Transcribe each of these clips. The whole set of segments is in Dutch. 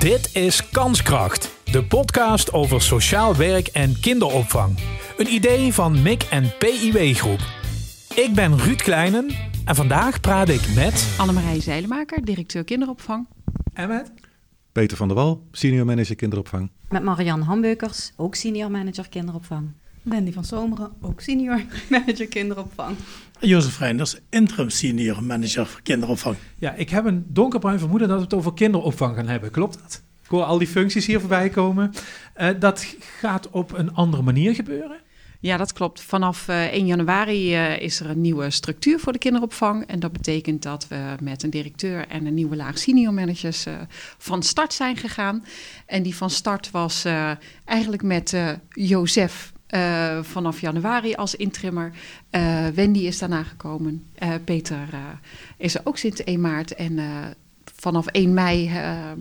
Dit is Kanskracht, de podcast over sociaal werk en kinderopvang. Een idee van MIC en PIW Groep. Ik ben Ruud Kleinen en vandaag praat ik met... Annemarije Zeilemaker, directeur kinderopvang. En met? Peter van der Wal, senior manager kinderopvang. Met Marianne Hambeukers, ook senior manager kinderopvang. Wendy van Zomeren, ook senior manager kinderopvang. Jozef Reinders, interim senior manager kinderopvang. Ja, ik heb een donkerbruin vermoeden dat we het over kinderopvang gaan hebben. Klopt dat? Ik hoor al die functies hier voorbij komen. Uh, dat gaat op een andere manier gebeuren? Ja, dat klopt. Vanaf uh, 1 januari uh, is er een nieuwe structuur voor de kinderopvang. En dat betekent dat we met een directeur en een nieuwe laag senior managers uh, van start zijn gegaan. En die van start was eigenlijk met Jozef uh, vanaf januari als intrimmer. Uh, Wendy is daarna gekomen. Uh, Peter is er ook sinds 1 maart. En vanaf 1 mei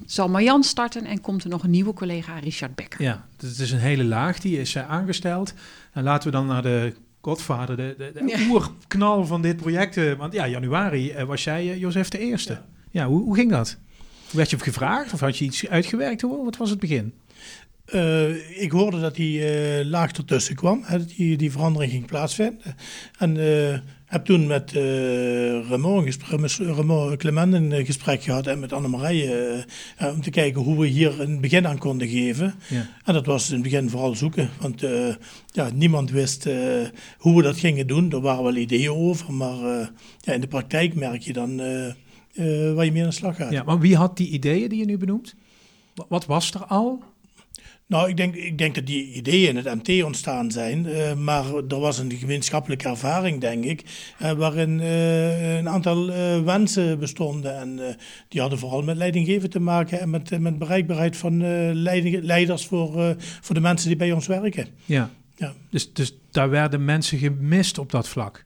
zal Marjan starten en komt er nog een nieuwe collega, Richard Becker. Ja, dus het is een hele laag die is aangesteld. En laten we dan naar de godvader, de, de, de ja. oerknal van dit project. want ja, januari was jij, Jozef, de eerste. Ja, ja hoe, hoe ging dat? Werd je gevraagd of had je iets uitgewerkt? Wat was het begin? Uh, ik hoorde dat die uh, laag ertussen kwam, hè, dat die, die verandering ging plaatsvinden. En uh, heb toen met Ramon, Ramon Clement een gesprek gehad en met Annemarije om te kijken hoe we hier een begin aan konden geven. Ja. En dat was in het begin vooral zoeken, want ja, niemand wist hoe we dat gingen doen. Er waren wel ideeën over, maar ja, in de praktijk merk je dan waar je mee aan de slag gaat. Ja, maar wie had die ideeën die je nu benoemt? Wat was er al? Nou, ik denk, ik denk dat die ideeën in het MT ontstaan zijn, uh, maar er was een gemeenschappelijke ervaring, denk ik, uh, waarin uh, een aantal wensen bestonden. En die hadden vooral met leidinggeven te maken en met, met bereikbaarheid van leiding, leiders voor, voor de mensen die bij ons werken. Ja, ja. Dus, dus daar werden mensen gemist op dat vlak?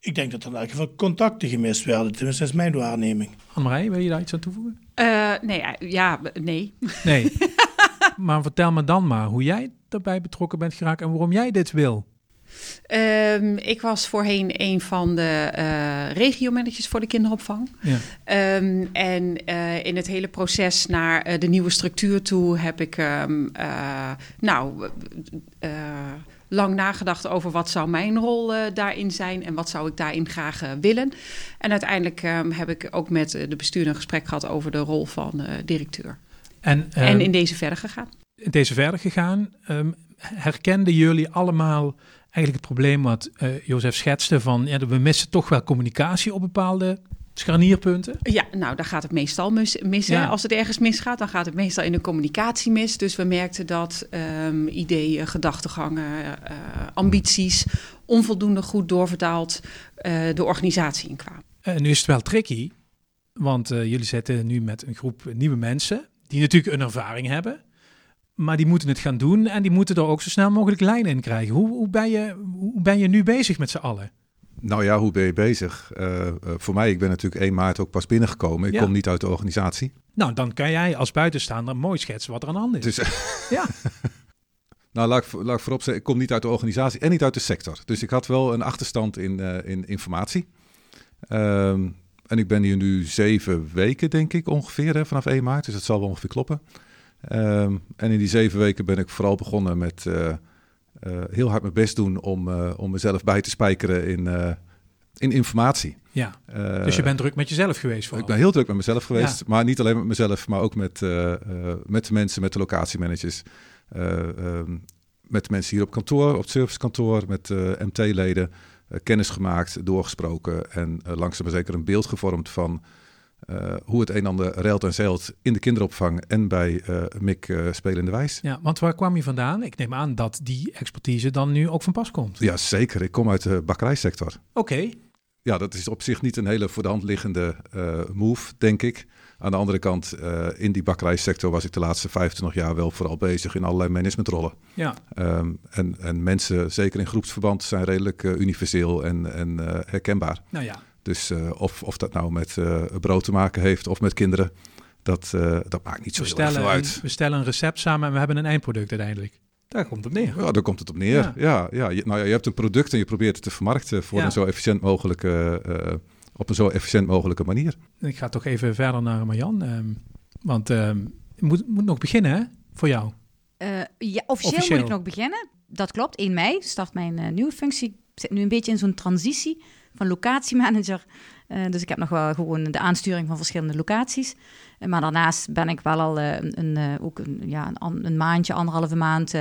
Ik denk dat er in elk geval contacten gemist werden, tenminste dat is mijn waarneming. Annemarij, wil je daar iets aan toevoegen? nee, ja, nee. Nee. maar vertel me dan maar hoe jij daarbij betrokken bent geraakt en waarom jij dit wil. Um, ik was voorheen een van de uh, regiomanagers voor de kinderopvang. Ja. Um, en uh, in het hele proces naar uh, de nieuwe structuur toe heb ik um, nou, lang nagedacht over wat zou mijn rol daarin zijn en wat zou ik daarin graag willen. En uiteindelijk heb ik ook met de bestuurder een gesprek gehad over de rol van directeur. En, en ehm, in deze verder gegaan. In deze verder gegaan. Um, herkenden jullie allemaal eigenlijk het probleem wat uh, Jozef schetste van ja, we missen toch wel communicatie op bepaalde scharnierpunten? Ja, nou, daar gaat het meestal mis. mis ja. Als het ergens misgaat, dan gaat het meestal in de communicatie mis. Dus we merkten dat um, ideeën, gedachtegangen, uh, ambities onvoldoende goed doorvertaald uh, de organisatie in kwamen. Uh, nu is het wel tricky, want jullie zitten nu met een groep nieuwe mensen die natuurlijk een ervaring hebben. Maar die moeten het gaan doen en die moeten er ook zo snel mogelijk lijn in krijgen. Hoe, hoe, ben, je, hoe ben je nu bezig met z'n allen? Nou ja, hoe ben je bezig? Uh, uh, voor mij, ik ben natuurlijk 1 maart ook pas binnengekomen. Ik ja. kom niet uit de organisatie. Nou, dan kan jij als buitenstaander mooi schetsen wat er aan de hand is. Dus, ja. nou, laat ik, laat ik voorop zeggen, ik kom niet uit de organisatie en niet uit de sector. Dus ik had wel een achterstand in, uh, in informatie. Um, en ik ben hier nu zeven weken, denk ik, ongeveer, hè, vanaf 1 maart. Dus dat zal wel ongeveer kloppen. Um, en in die zeven weken ben ik vooral begonnen met uh, uh, heel hard mijn best doen om, uh, om mezelf bij te spijkeren in, in informatie. Ja, dus je bent druk met jezelf geweest vooral. Ik ben heel druk met mezelf geweest, ja. maar niet alleen met mezelf, maar ook met, met de mensen, met de locatiemanagers. Um, met de mensen hier op kantoor, op het servicekantoor, met MT-leden. Uh, kennis gemaakt, doorgesproken en uh, langzaam maar zeker een beeld gevormd van uh, hoe het een en ander reilt en zeilt in de kinderopvang en bij MIC Spelende Wijs. Ja, want waar kwam je vandaan? Ik neem aan dat die expertise dan nu ook van pas komt. Ja, zeker. Ik kom uit de bakkerijsector. Oké. Okay. Ja, dat is op zich niet een hele voor de hand liggende move, denk ik. Aan de andere kant, uh, in die bakkerijsector was ik de laatste 25 jaar wel vooral bezig in allerlei managementrollen. Ja. Um, en, en mensen, zeker in groepsverband, zijn redelijk uh, universeel en, en uh, herkenbaar. Nou ja. Dus of, of dat nou met brood te maken heeft of met kinderen, dat, dat maakt niet zo we heel veel uit. Een, we stellen een recept samen en we hebben een eindproduct uiteindelijk. Daar komt het op neer. Ja, daar komt het op neer. Ja, ja, ja. Je, nou ja, je hebt een product en je probeert het te vermarkten voor ja. een zo efficiënt mogelijke op een zo efficiënt mogelijke manier. Ik ga toch even verder naar Marjan. Um, want um, moet, moet nog beginnen, hè? Voor jou. Eh, ja, officieel, Officieel. moet ik nog beginnen. Dat klopt, 1 mei start mijn eh, nieuwe functie. Ik zit nu een beetje in zo'n transitie van locatiemanager. Eh, dus ik heb nog wel gewoon de aansturing van verschillende locaties. Maar daarnaast ben ik wel al eh, een, een, eh, ook een, ja, een, een maandje, anderhalve maand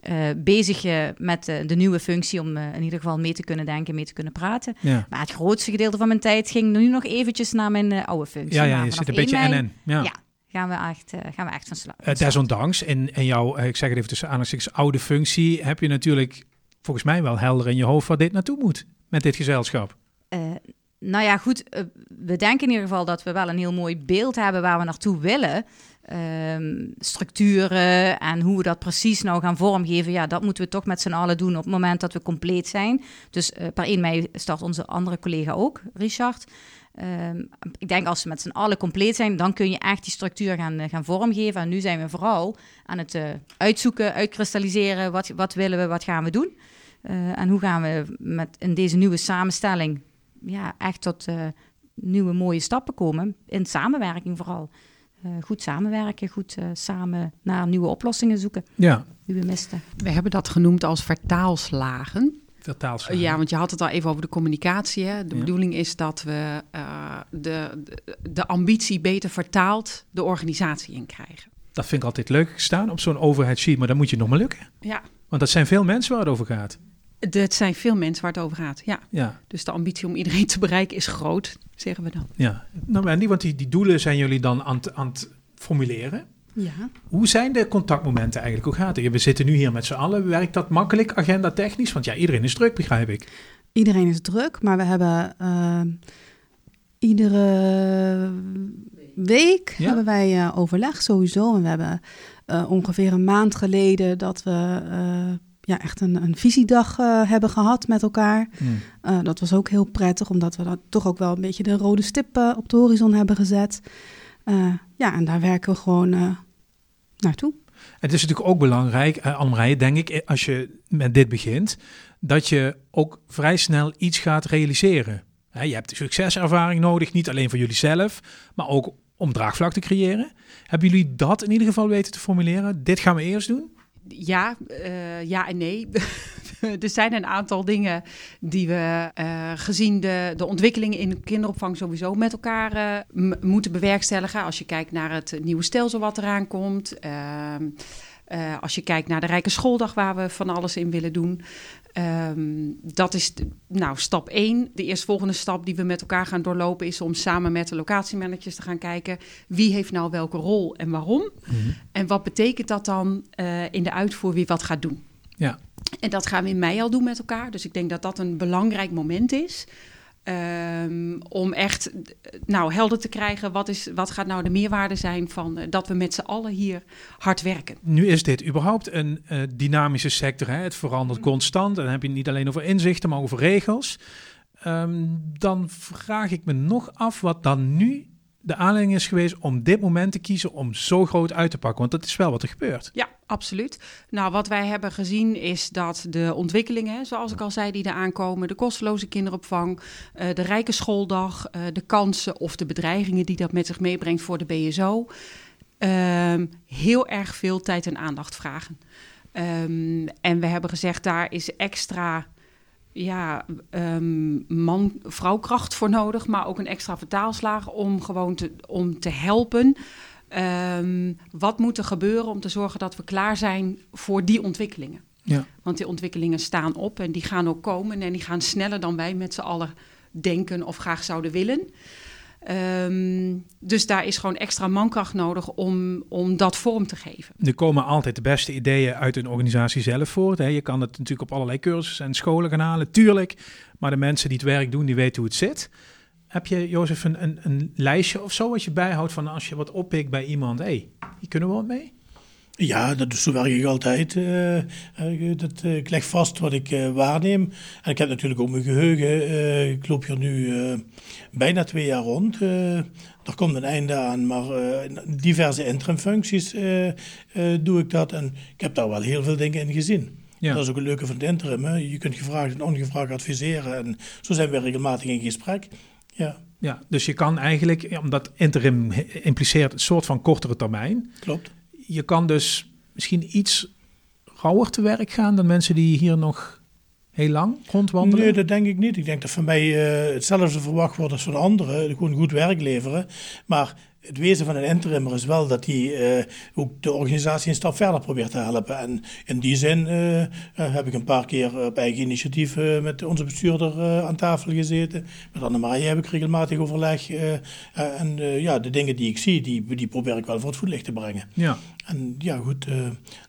eh, bezig eh, met eh, de nieuwe functie. Om in ieder geval mee te kunnen denken, mee te kunnen praten. Ja, Maar het grootste gedeelte van mijn tijd ging nu nog eventjes naar mijn oude functie. ja, ja Maar je zit een beetje 1 mei NN. Ja. Ja. Gaan we echt, gaan we echt van slag. Eh, desondanks, in, in jouw, ik zeg het even tussen aanhalingstekens, oude functie, heb je natuurlijk volgens mij wel helder in je hoofd waar dit naartoe moet met dit gezelschap. Nou ja, goed. we denken in ieder geval dat we wel een heel mooi beeld hebben waar we naartoe willen. Ehm, structuren en hoe we dat precies nou gaan vormgeven. Ja, dat moeten we toch met z'n allen doen op het moment dat we compleet zijn. Dus eh, per 1 mei start onze andere collega ook, Richard. Ehm, ik denk als we met z'n allen compleet zijn, dan kun je echt die structuur gaan, eh, gaan vormgeven. En nu zijn we vooral aan het eh, uitzoeken, uitkristalliseren. Wat, wat willen we, wat gaan we doen? En hoe gaan we met, in deze nieuwe samenstelling ja, echt tot nieuwe mooie stappen komen. In samenwerking vooral. Eh, goed samenwerken, goed eh, samen naar nieuwe oplossingen zoeken Ja, die we misten. We hebben dat genoemd als vertaalslagen. vertaalslagen. Ja, want je had het al even over de communicatie. Hè? De Ja. bedoeling is dat we eh, de, de, de ambitie beter vertaald de organisatie in krijgen. Dat vind ik altijd leuk staan op zo'n overheidssheet, maar dat moet je nog maar lukken. Ja, Want dat zijn veel mensen waar het over gaat. Het zijn veel mensen waar het over gaat. Ja. Ja, Dus de ambitie om iedereen te bereiken is groot, zeggen we dan. ja. Nou, Mandy, want die, die doelen zijn jullie dan aan het, aan het formuleren. Ja. Hoe zijn de contactmomenten eigenlijk? Hoe gaat het? We zitten nu hier met z'n allen. Werkt dat makkelijk, agenda technisch? Want ja, iedereen is druk, begrijp ik. Iedereen is druk, maar we hebben eh, iedere week Ja. hebben wij eh, overleg sowieso. En we hebben eh, ongeveer een maand geleden dat we eh, ja, echt een, een visiedag eh, hebben gehad met elkaar. Eh, dat was ook heel prettig, omdat we dat toch ook wel een beetje de rode stip eh, op de horizon hebben gezet. Ja, en daar werken we gewoon naartoe. Het is natuurlijk ook belangrijk, uh, Annemarije, denk ik, als je met dit begint, dat je ook vrij snel iets gaat realiseren. Je hebt succeservaring nodig, niet alleen voor jullie zelf, maar ook om draagvlak te creëren. Hebben jullie dat in ieder geval weten te formuleren? Dit gaan we eerst doen? Ja, eh, ja en nee. er zijn een aantal dingen die we eh, gezien de, de ontwikkelingen in de kinderopvang sowieso met elkaar eh, moeten bewerkstelligen. Als je kijkt naar het nieuwe stelsel wat eraan komt. Eh, als je kijkt naar de Rijke Schooldag waar we van alles in willen doen. Ehm, dat is de- nou, stap 1. De eerstvolgende stap die we met elkaar gaan doorlopen is om samen met de locatiemanagers te gaan kijken wie heeft nou welke rol en waarom. En wat betekent dat dan eh, in de uitvoer wie wat gaat doen? Ja. En dat gaan we in mei al doen met elkaar. Dus ik denk dat dat een belangrijk moment is. Ehm, om echt nou, helder te krijgen wat, is, wat gaat nou de meerwaarde zijn van eh, dat we met z'n allen hier hard werken. Nu is dit überhaupt een eh, dynamische sector. Hè? Het verandert constant. En dan heb je het niet alleen over inzichten, maar over regels. Ehm, dan vraag ik me nog af wat dan nu de aanleiding is geweest om dit moment te kiezen om zo groot uit te pakken. Want dat is wel wat er gebeurt. Ja, absoluut. Nou, wat wij hebben gezien is dat de ontwikkelingen, zoals ik al zei, die er aankomen, de kosteloze kinderopvang, eh, de rijke schooldag, eh, de kansen of de bedreigingen die dat met zich meebrengt voor de BSO, ehm, heel erg veel tijd en aandacht vragen. Ehm, en we hebben gezegd, daar is extra ja, ehm, man-vrouwkracht voor nodig, maar ook een extra vertaalslag om gewoon te, om te helpen. Ehm, wat moet er gebeuren om te zorgen dat we klaar zijn voor die ontwikkelingen? Ja. Want die ontwikkelingen staan op en die gaan ook komen en die gaan sneller dan wij met z'n allen denken of graag zouden willen. Ehm, dus daar is gewoon extra mankracht nodig om, om dat vorm te geven. Er komen altijd de beste ideeën uit een organisatie zelf voort. Hè. Je kan het natuurlijk op allerlei cursussen en scholen gaan halen, tuurlijk. Maar de mensen die het werk doen, die weten hoe het zit. Heb je, Jozef, een, een, een lijstje of zo wat je bijhoudt van als je wat oppikt bij iemand? Hé, hey, hier kunnen we wat mee? Ja, dat, zo werk ik altijd. eh, eh, dat, eh, ik leg vast wat ik waarneem. En ik heb natuurlijk ook mijn geheugen. eh, ik loop hier nu bijna twee jaar rond. Er komt een einde aan, maar diverse interimfuncties doe ik dat. En ik heb daar wel heel veel dingen in gezien. Ja. Dat is ook een leuke van het interim. Hè? Je kunt gevraagd en ongevraagd adviseren. En zo zijn we regelmatig in gesprek. Ja. Ja, dus je kan eigenlijk, omdat interim impliceert een soort van kortere termijn. Klopt. Je kan dus misschien iets rauwer te werk gaan dan mensen die hier nog heel lang rondwandelen. Nee, dat denk ik niet. Ik denk dat van mij uh, hetzelfde verwacht wordt als van anderen. Gewoon goed werk leveren. Maar het wezen van een interimmer is wel dat hij uh, ook de organisatie een stap verder probeert te helpen. En in die zin uh, heb ik een paar keer op eigen initiatief met onze bestuurder aan tafel gezeten. Met Annemarie heb ik regelmatig overleg. en ja, de dingen die ik zie, die, die probeer ik wel voor het voetlicht te brengen. Ja. En ja, goed,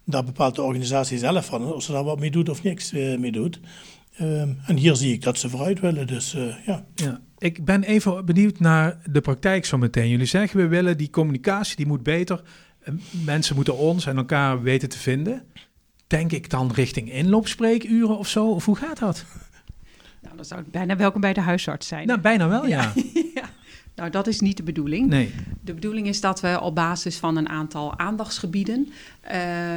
daar bepaalt de organisatie zelf van of ze daar wat mee doet of niks mee doet. Ehm, en hier zie ik dat ze vooruit willen, dus ja. ja. Ik ben even benieuwd naar de praktijk zo meteen. Jullie zeggen we willen die communicatie, die moet beter. Mensen moeten ons en elkaar weten te vinden. Denk ik dan richting inloopspreekuren of zo? Of hoe gaat dat? Nou, dan zou bijna welkom bij de huisarts zijn. Nou, bijna wel, ja. ja. Nou, dat is niet de bedoeling. Nee. De bedoeling is dat we op basis van een aantal aandachtsgebieden,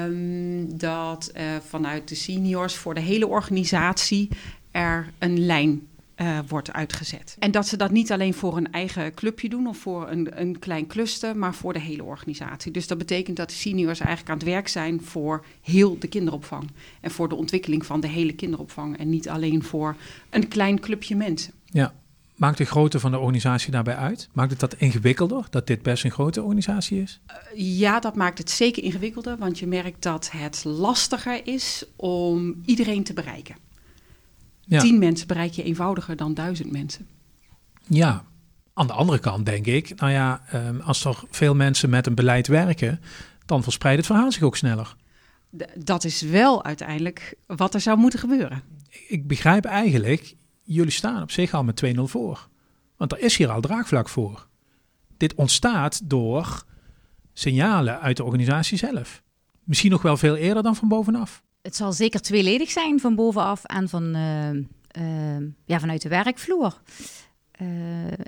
um, dat uh, vanuit de seniors voor de hele organisatie er een lijn uh, wordt uitgezet. En dat ze dat niet alleen voor een eigen clubje doen of voor een, een klein cluster, maar voor de hele organisatie. Dus dat betekent dat de seniors eigenlijk aan het werk zijn voor heel de kinderopvang. En voor de ontwikkeling van de hele kinderopvang. En niet alleen voor een klein clubje mensen. Ja. Maakt de grootte van de organisatie daarbij uit? Maakt het dat ingewikkelder, dat dit best een grote organisatie is? Uh, ja, dat maakt het zeker ingewikkelder, want je merkt dat het lastiger is om iedereen te bereiken. Ja. Tien mensen bereik je eenvoudiger dan duizend mensen. Ja, aan de andere kant denk ik, nou ja, um, als er veel mensen met een beleid werken, dan verspreidt het verhaal zich ook sneller. D dat is wel uiteindelijk wat er zou moeten gebeuren. Ik begrijp eigenlijk, jullie staan op zich al met 2-0 voor. Want er is hier al draagvlak voor. Dit ontstaat door signalen uit de organisatie zelf. Misschien nog wel veel eerder dan van bovenaf het zal zeker tweeledig zijn van bovenaf en van, uh, uh, ja, vanuit de werkvloer. Uh,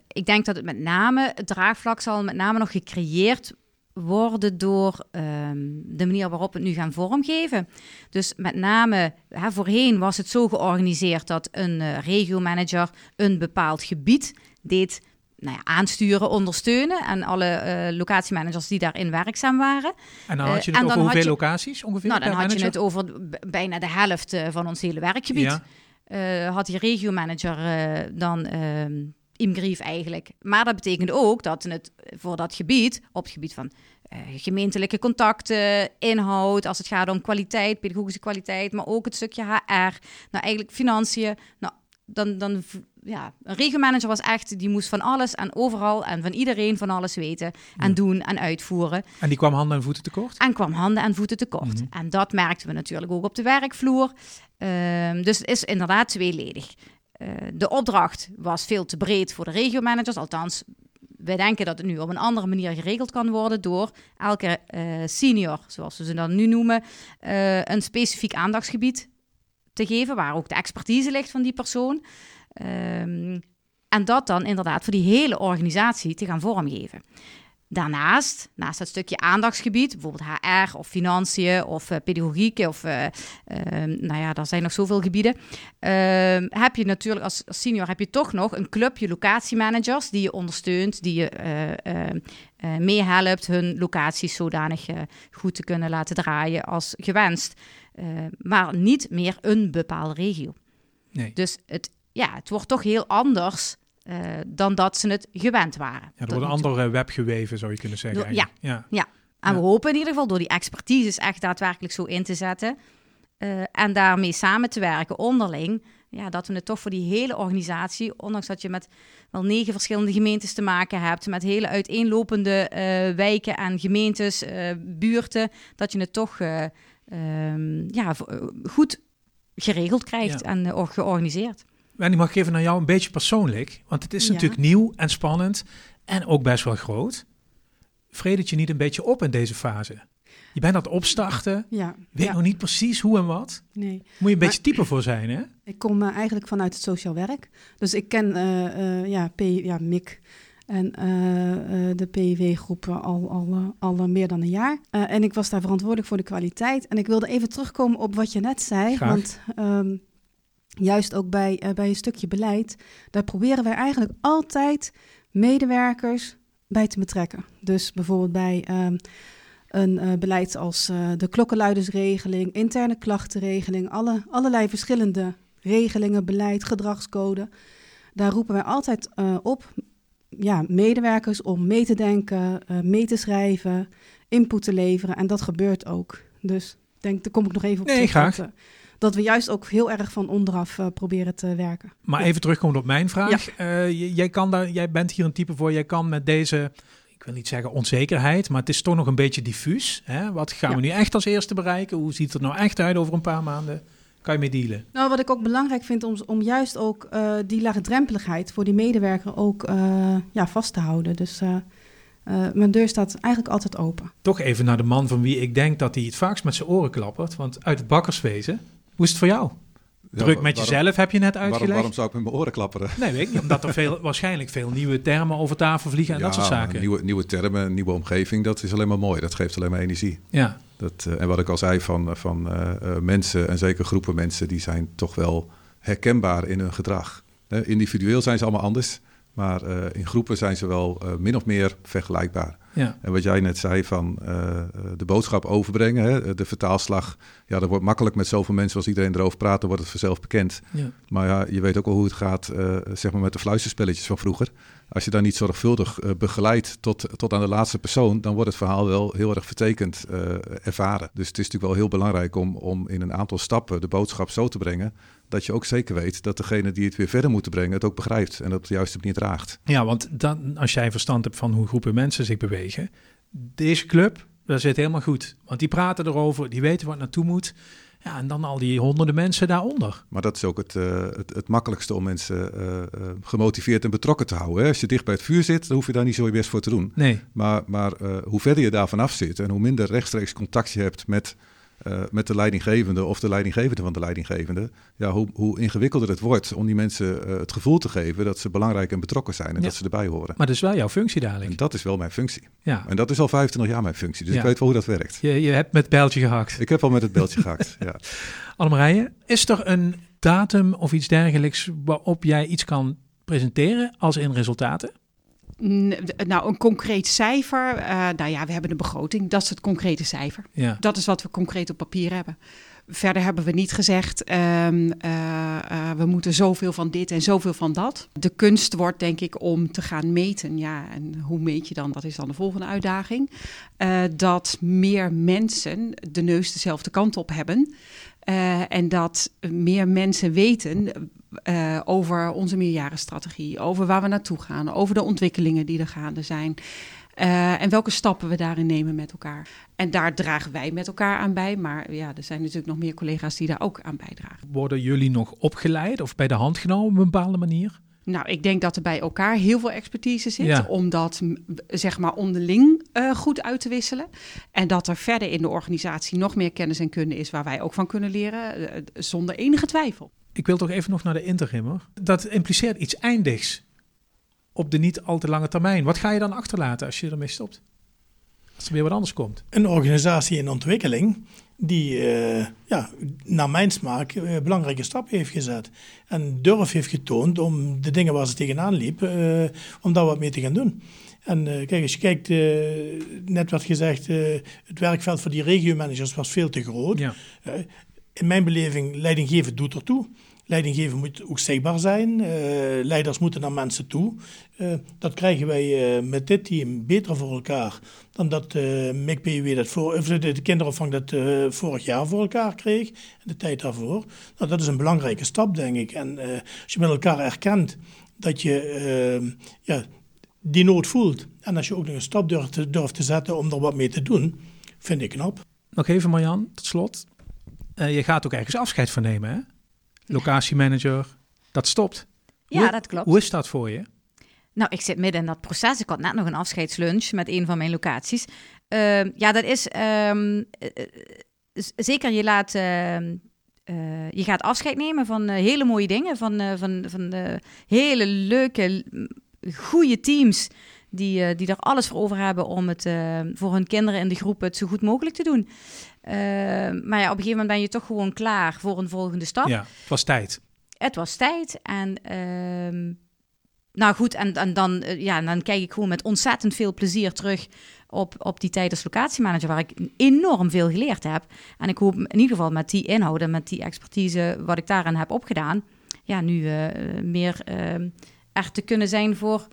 ik denk dat het met name, het draagvlak zal met name nog gecreëerd worden door ehm, de manier waarop we het nu gaan vormgeven. Dus met name, hè, voorheen was het zo georganiseerd dat een regiomanager een bepaald gebied deed nou ja, aansturen, ondersteunen. En alle uh, locatiemanagers die daarin werkzaam waren. En dan had je het uh, over hoeveel locaties ongeveer? Nou, dan had je het over bijna de helft uh, van ons hele werkgebied. Ja. had die regiomanager dan ehm, Imgrief eigenlijk. Maar dat betekende ook dat het voor dat gebied, op het gebied van gemeentelijke contacten, inhoud, als het gaat om kwaliteit, pedagogische kwaliteit, maar ook het stukje HR, nou eigenlijk financiën, nou dan, dan ja, een regiomanager was echt, die moest van alles en overal en van iedereen van alles weten en doen en uitvoeren. En die kwam handen en voeten tekort? En kwam handen en voeten tekort. Mhm. En dat merkten we natuurlijk ook op de werkvloer. Um, dus het is inderdaad tweeledig. Uh, de opdracht was veel te breed voor de regiomanagers, althans wij denken dat het nu op een andere manier geregeld kan worden door elke uh, senior, zoals we ze dan nu noemen, uh, een specifiek aandachtsgebied te geven, waar ook de expertise ligt van die persoon. Um, en dat dan inderdaad voor die hele organisatie te gaan vormgeven. Daarnaast, naast het stukje aandachtsgebied, bijvoorbeeld HR of financiën of uh, pedagogiek of uh, uh, nou ja, daar zijn nog zoveel gebieden. Ehm, heb je natuurlijk als, als, senior heb je toch nog een clubje locatiemanagers die je ondersteunt, die je uh, meehelpt hun locaties zodanig goed te kunnen laten draaien als gewenst. maar niet meer een bepaalde regio. Nee. Dus het, ja, het wordt toch heel anders uh, dan dat ze het gewend waren. Ja, er wordt een andere web geweven, zou je kunnen zeggen. Door, ja, ja, ja. En ja. we hopen in ieder geval door die expertise echt daadwerkelijk zo in te zetten. Uh, en daarmee samen te werken onderling. Ja, dat we het toch voor die hele organisatie, ondanks dat je met wel negen verschillende gemeentes te maken hebt, met hele uiteenlopende uh, wijken en gemeentes, buurten, dat je het toch um, ja, goed geregeld krijgt en georganiseerd. En ik mag even naar jou een beetje persoonlijk, want het is natuurlijk nieuw en spannend en ook best wel groot. Vredet je niet een beetje op in deze fase? Je bent aan het opstarten, ja. weet ja. nog niet precies hoe en wat. Nee. Moet je een beetje type voor zijn, hè? Ik kom uh, eigenlijk vanuit het sociaal werk. Dus ik ken uh, uh, ja, P, ja, MIC en de PIW-groep al, al, al meer dan een jaar. en ik was daar verantwoordelijk voor de kwaliteit. En ik wilde even terugkomen op wat je net zei. Graag. Want um, juist ook bij, uh, bij een stukje beleid, daar proberen wij eigenlijk altijd medewerkers bij te betrekken. Dus bijvoorbeeld bij um, een uh, beleid als uh, de klokkenluidersregeling, interne klachtenregeling, alle, allerlei verschillende regelingen, beleid, gedragscode. Daar roepen wij altijd op ja, medewerkers om mee te denken, mee te schrijven, input te leveren. En dat gebeurt ook. Dus denk, daar kom ik nog even op nee, terug. Graag. Dat, dat we juist ook heel erg van onderaf uh, proberen te werken. Maar even terugkomen op mijn vraag. Ja. Uh, jij, kan daar, jij bent hier een type voor, jij kan met deze, ik wil niet zeggen onzekerheid, maar het is toch nog een beetje diffuus. Hè? Wat gaan ja. we nu echt als eerste bereiken? Hoe ziet het er nou echt uit over een paar maanden? Kan je mee dealen? Nou, wat ik ook belangrijk vind om, om juist ook uh, die laagdrempeligheid voor die medewerker ook ja, vast te houden. Dus mijn deur staat eigenlijk altijd open. Toch even naar de man van wie ik denk dat hij het vaakst met zijn oren klappert. Want uit het bakkerswezen hoe is het voor jou? Druk met waarom, jezelf heb je net uitgelegd. Waarom, waarom, zou ik met mijn oren klapperen? Nee, weet ik niet. Omdat er veel, waarschijnlijk veel nieuwe termen over tafel vliegen en ja, dat soort zaken. Nieuwe, nieuwe termen, nieuwe omgeving, dat is alleen maar mooi. Dat geeft alleen maar energie. Ja. Dat, uh, en wat ik al zei van, van uh, uh, mensen, en zeker groepen mensen, die zijn toch wel herkenbaar in hun gedrag. individueel zijn ze allemaal anders, maar in groepen zijn ze wel min of meer vergelijkbaar. Ja. En wat jij net zei van uh, de boodschap overbrengen, hè, de vertaalslag. Ja, dat wordt makkelijk met zoveel mensen als iedereen erover praat, dan wordt het vanzelf bekend. Ja. Maar ja, je weet ook al hoe het gaat uh, zeg maar met de fluisterspelletjes van vroeger. Als je daar niet zorgvuldig uh, begeleidt tot, tot aan de laatste persoon, dan wordt het verhaal wel heel erg vertekend ervaren. Dus het is natuurlijk wel heel belangrijk om, om in een aantal stappen de boodschap zo te brengen dat je ook zeker weet dat degene die het weer verder moeten brengen het ook begrijpt en dat op de juiste manier draagt. Ja, want dan, als jij verstand hebt van hoe groepen mensen zich bewegen, deze club, dat zit helemaal goed. Want die praten erover, die weten wat naartoe moet. Ja, en dan al die honderden mensen daaronder. Maar dat is ook het, uh, het, het, makkelijkste om mensen uh, uh, gemotiveerd en betrokken te houden. Hè? Als je dicht bij het vuur zit, dan hoef je daar niet zo je best voor te doen. Nee. Maar, maar hoe verder je daar vanaf zit en hoe minder rechtstreeks contact je hebt met uh, met de leidinggevende of de leidinggevende van de leidinggevende. Ja, hoe, hoe ingewikkelder het wordt om die mensen uh, het gevoel te geven dat ze belangrijk en betrokken zijn en ja. dat ze erbij horen. Maar dat is wel jouw functie dadelijk. En dat is wel mijn functie. Ja. En dat is al 25 jaar mijn functie, dus Ja. ik weet wel hoe dat werkt. Je, je hebt met het bijltje gehakt. Ik heb al met het beeldje gehakt. Ja. Annemarije, is er een datum of iets dergelijks waarop jij iets kan presenteren als in resultaten? Nou, een concreet cijfer. eh, nou ja, we hebben een begroting. Dat is het concrete cijfer. Ja. Dat is wat we concreet op papier hebben. Verder hebben we niet gezegd, ehm, eh, eh, we moeten zoveel van dit en zoveel van dat. De kunst wordt denk ik om te gaan meten. Ja, en hoe meet je dan? Dat is dan de volgende uitdaging. Dat meer mensen de neus dezelfde kant op hebben. Eh, en dat meer mensen weten eh, over onze meerjarenstrategie, over waar we naartoe gaan, over de ontwikkelingen die er gaande zijn. eh, en welke stappen we daarin nemen met elkaar. En daar dragen wij met elkaar aan bij. Maar ja, er zijn natuurlijk nog meer collega's die daar ook aan bijdragen. Worden jullie nog opgeleid of bij de hand genomen op een bepaalde manier? Nou, ik denk dat er bij elkaar heel veel expertise zit. Ja. Om dat zeg maar onderling eh, goed uit te wisselen. En dat er verder in de organisatie nog meer kennis en kunde is waar wij ook van kunnen leren. eh, zonder enige twijfel. Ik wil toch even nog naar de interimmer. Dat impliceert iets eindigs op de niet al te lange termijn. Wat ga je dan achterlaten als je ermee stopt? Als er weer wat anders komt. Een organisatie in ontwikkeling die, eh, ja, naar mijn smaak, eh, belangrijke stappen heeft gezet. En durf heeft getoond om de dingen waar ze tegenaan liep, eh, om daar wat mee te gaan doen. En kijk, als je kijkt, net werd gezegd, het werkveld voor die regiomanagers was veel te groot. Ja. In mijn beleving, leidinggeven doet ertoe. Leidinggeven moet ook zichtbaar zijn. Eh, leiders moeten naar mensen toe. Eh, dat krijgen wij eh, met dit team beter voor elkaar dan dat eh MIC-PUW dat voor, de, de kinderopvang dat vorig jaar voor elkaar kreeg. De tijd daarvoor. Nou, dat is een belangrijke stap, denk ik. En als je met elkaar erkent dat je eh, ja, die nood voelt. En als je ook nog een stap durft te, te zetten om er wat mee te doen, vind ik knap. Nog even Marjan, tot slot. Je gaat ook ergens afscheid van nemen, hè? Locatiemanager, dat stopt. Ja, Hoe- dat klopt. Hoe is dat voor je? Nou, ik zit midden in dat proces. Ik had net nog een afscheidslunch met een van mijn locaties. Ehm, ja, dat is ehm, eh, eh, zeker. Je laat. ehm, eh, je gaat afscheid nemen van hele mooie dingen, van, van, van de hele leuke, goede teams die, die er alles voor over hebben om het voor hun kinderen in de groep het zo goed mogelijk te doen. Ehm, maar ja, op een gegeven moment ben je toch gewoon klaar voor een volgende stap. Ja, het was tijd. het was tijd. En ehm, nou goed, en, en dan, eh, ja, dan kijk ik gewoon met ontzettend veel plezier terug op, op die tijd als locatiemanager, waar ik enorm veel geleerd heb. En ik hoop in ieder geval met die inhouden, met die expertise, wat ik daarin heb opgedaan, ja, nu uh, meer uh, echt te kunnen zijn voor,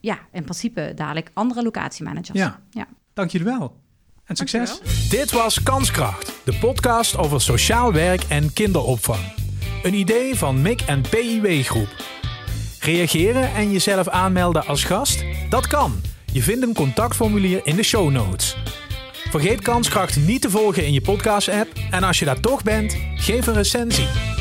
ja, in principe dadelijk andere locatiemanagers. Ja, ja. dank jullie wel. En succes. Dit was Kanskracht, de podcast over sociaal werk en kinderopvang. Een idee van MIC en PIW Groep. Reageren en jezelf aanmelden als gast? Dat kan. Je vindt een contactformulier in de show notes. Vergeet Kanskracht niet te volgen in je podcast-app en als je daar toch bent, geef een recensie.